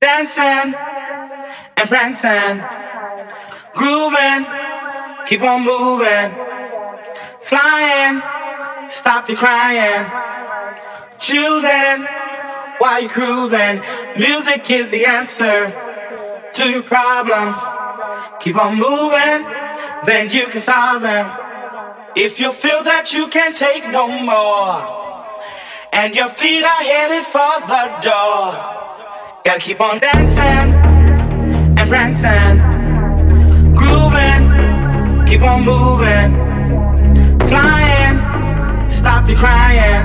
Dancing and prancing, grooving, keep on moving, flying, stop your crying, choosing while you're cruising. Music is the answer to your problems. Keep on moving, then you can solve them. If you feel that you can't take no more, and your feet are headed for the door. Gotta keep on dancing and prancing, grooving, keep on moving, flying, stop your crying,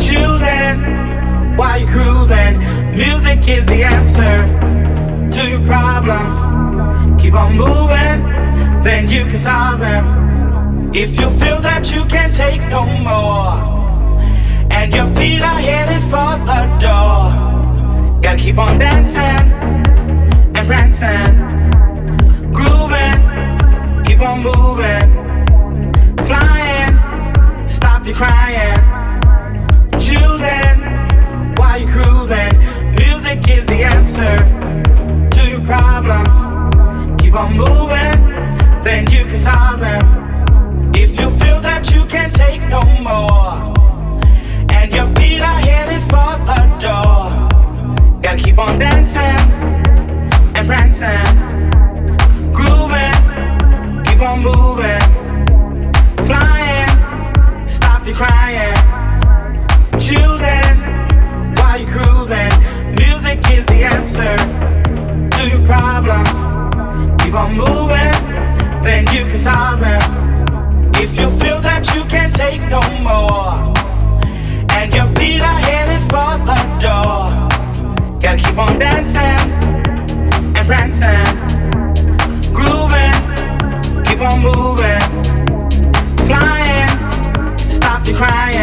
choosing while you're cruising. Music is the answer to your problems. Keep on moving, then you can solve them. If you feel that you can't take no more, and your feet are headed for the door. Gotta keep on dancing and prancing, grooving, keep on moving, flying, stop your crying, choosing while you're cruising. Music is the answer to your problems. Keep on moving, then you can solve them. If you feel that you can't take no more, keep on dancing and prancing, grooving, keep on moving, flying, stop your crying, choosing while you're cruising. Music is the answer to your problems. Keep on moving, then you can solve them. If you feel that you can't take no more. Gotta keep on dancing and prancing, grooving, keep on moving, flying, stop your crying.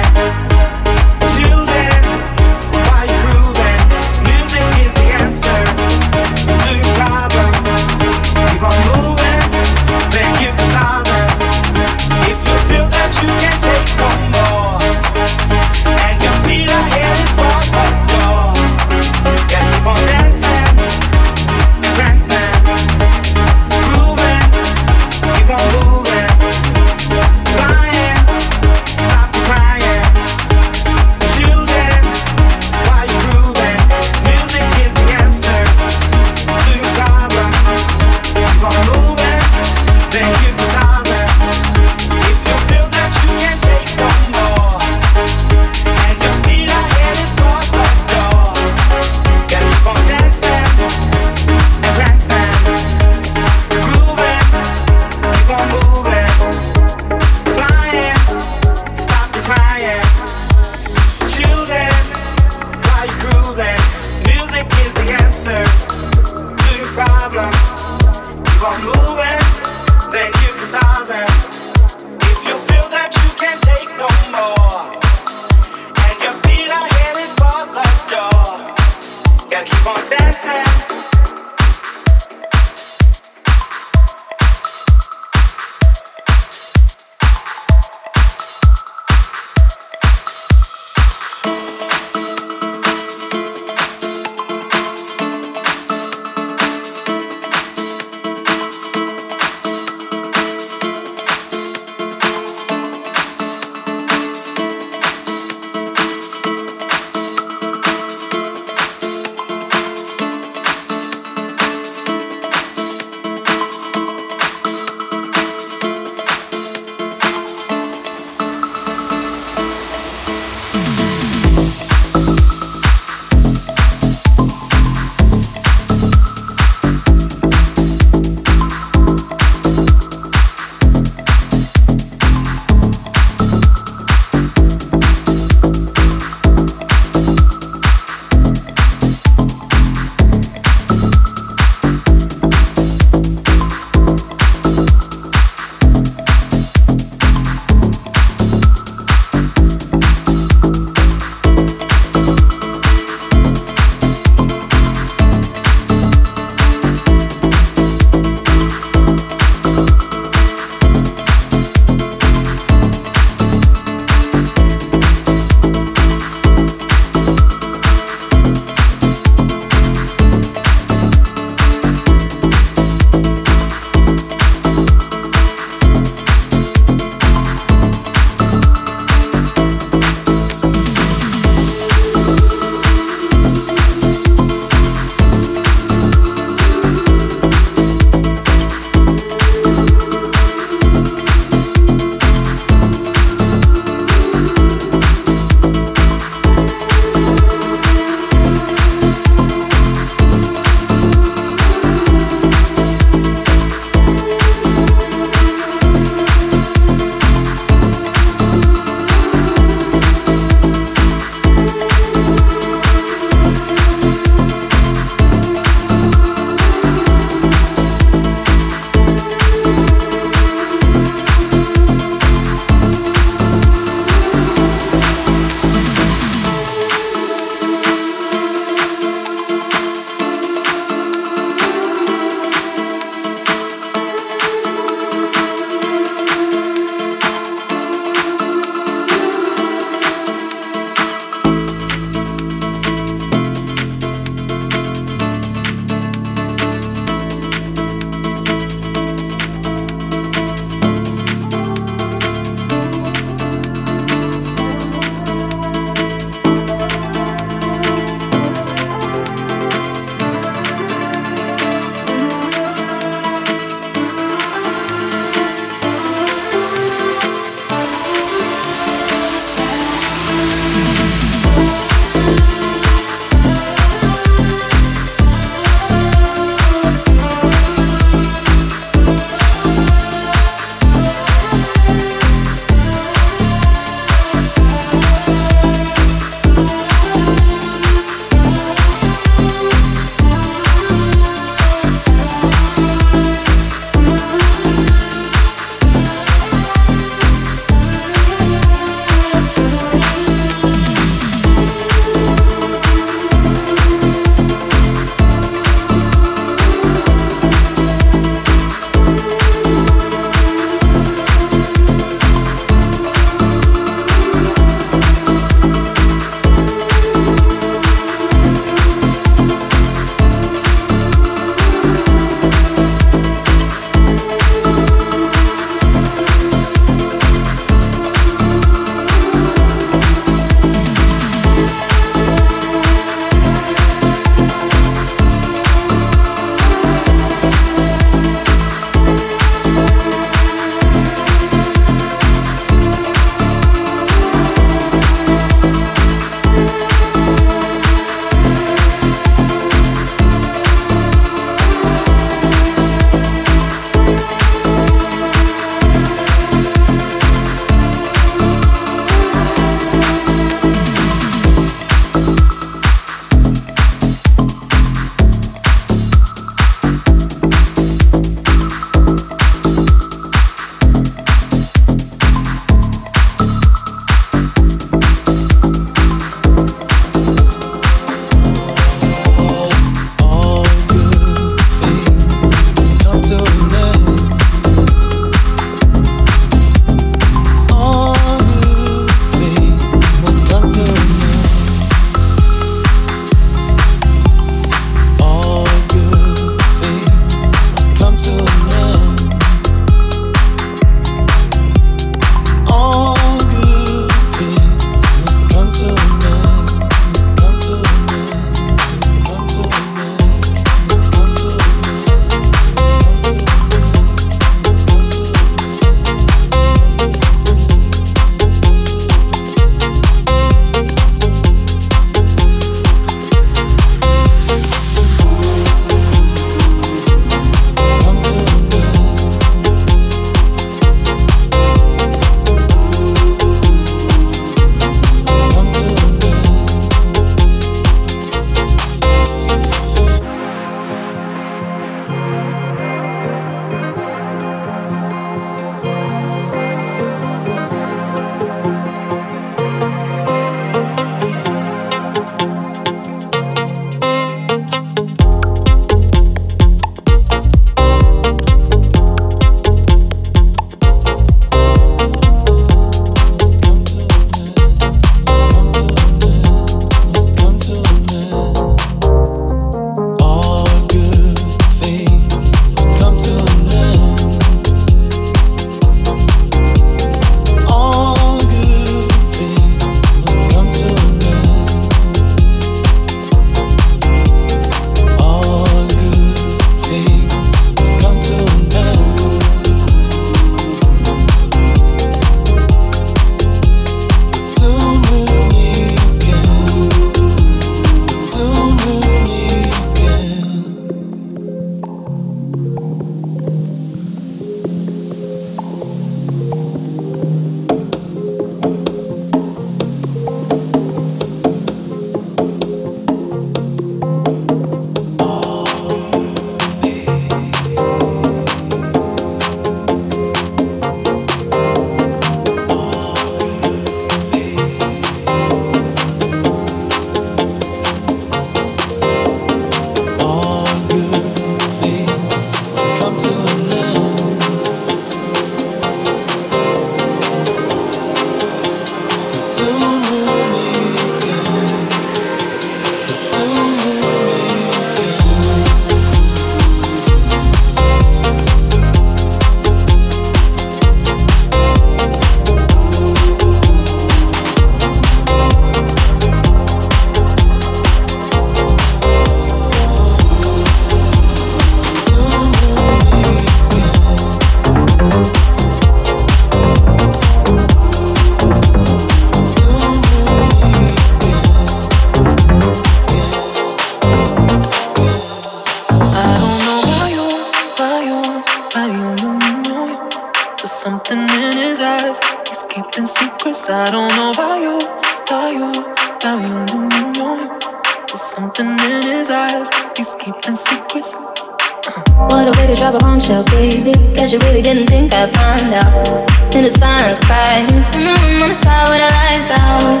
Silence, crying. Mm-hmm, on the side with the lights out.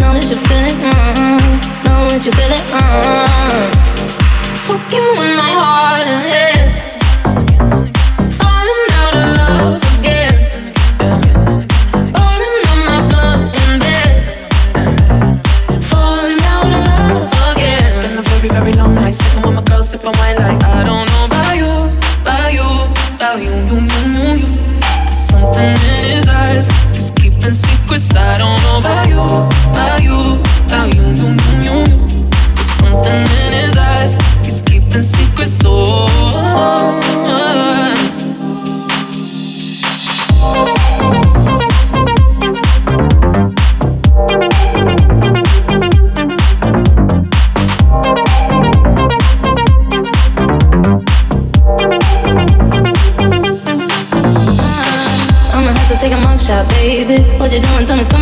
Know that you feel it. Mm-hmm. Know that you feel it. Mm-hmm. Fuck you in my heart and head. Falling out of love again. Falling on my. Falling out of love again. Very, very long sitting with my girl, sipping wine like I don't know about you, about you, about you, you. Something in his eyes, he's keeping secrets. I don't know about you, about you, about you, you, you, you. There's something in his eyes, he's keeping secrets. Oh. I'ma What you doing? Tell coming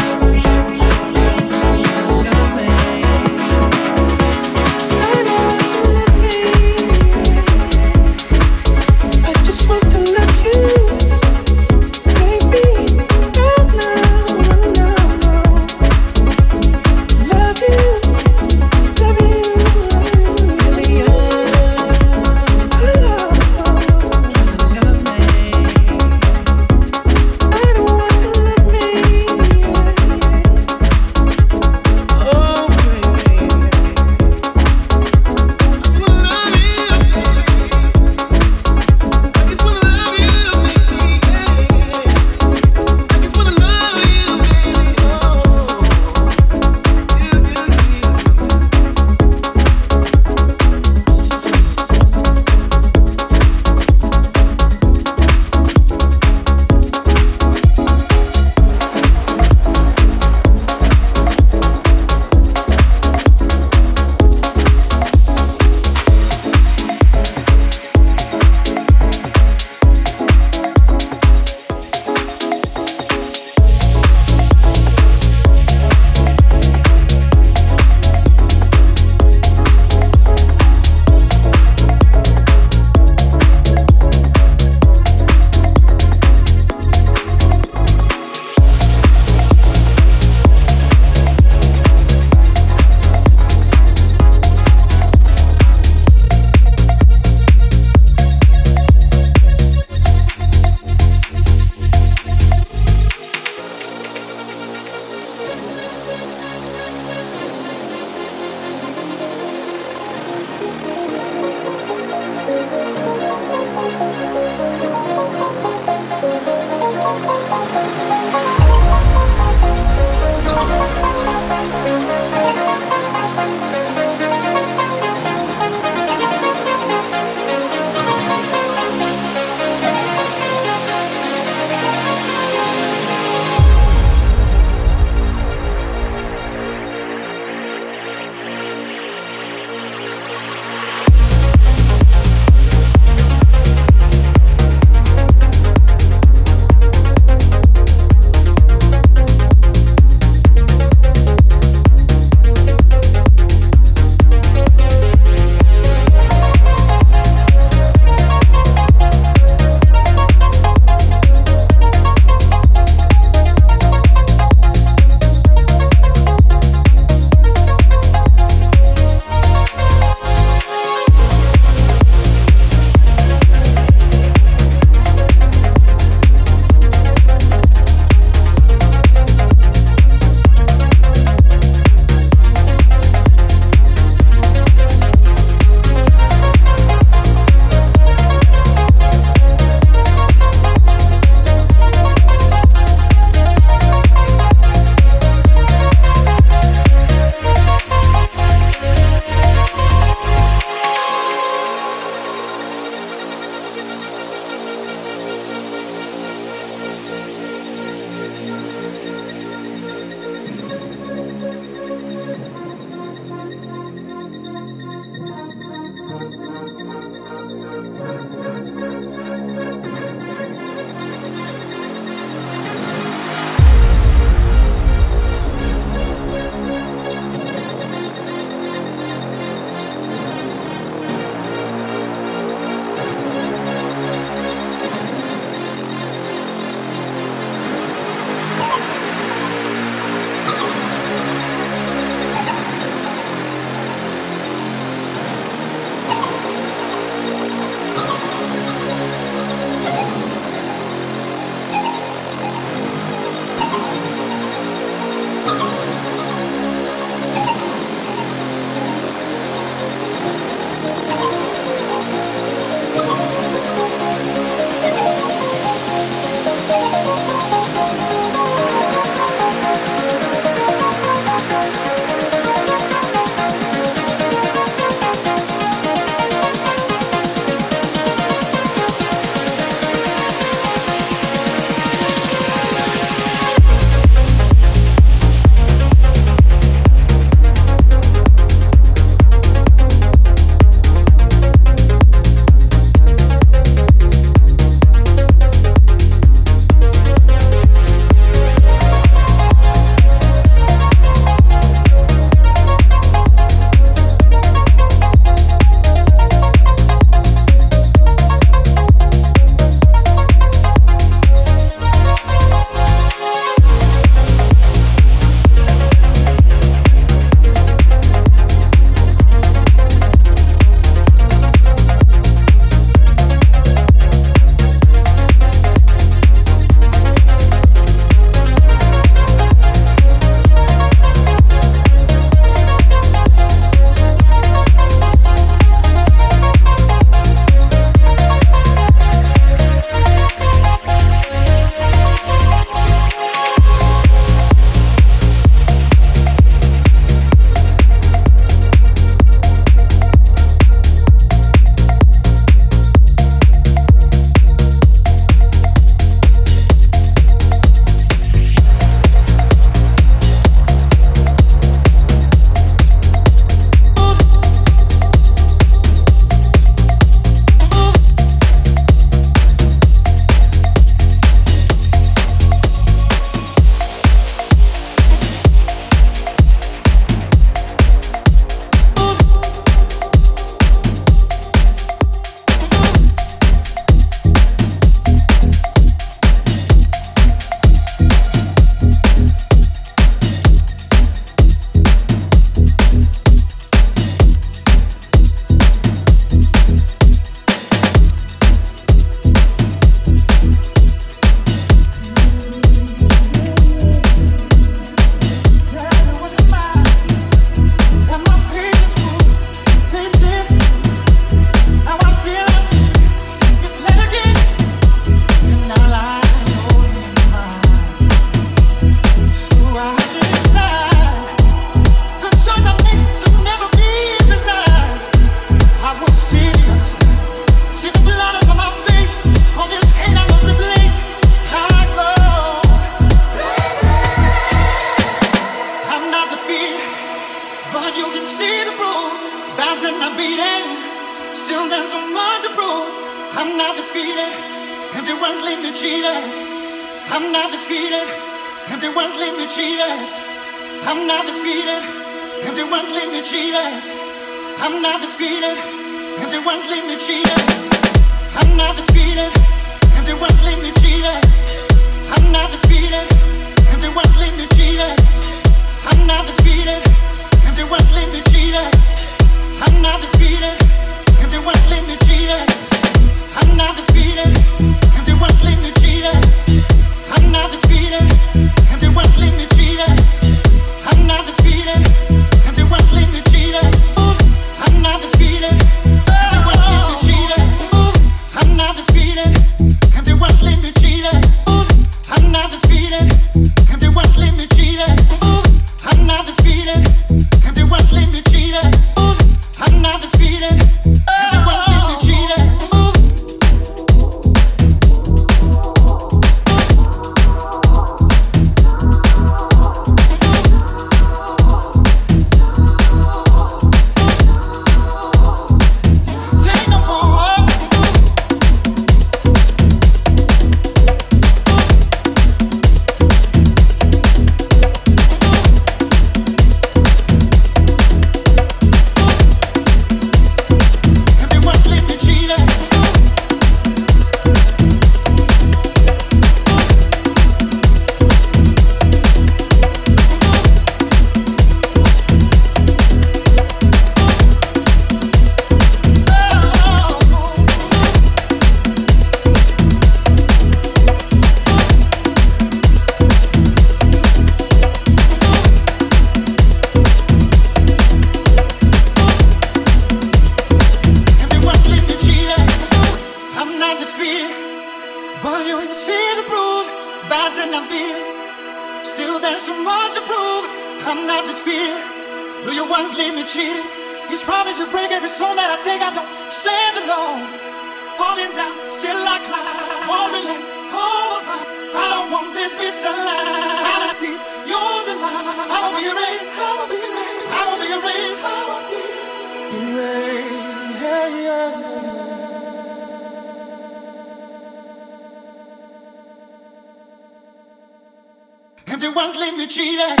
cheated.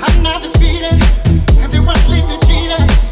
I'm not defeated. Empty ones leave me cheated.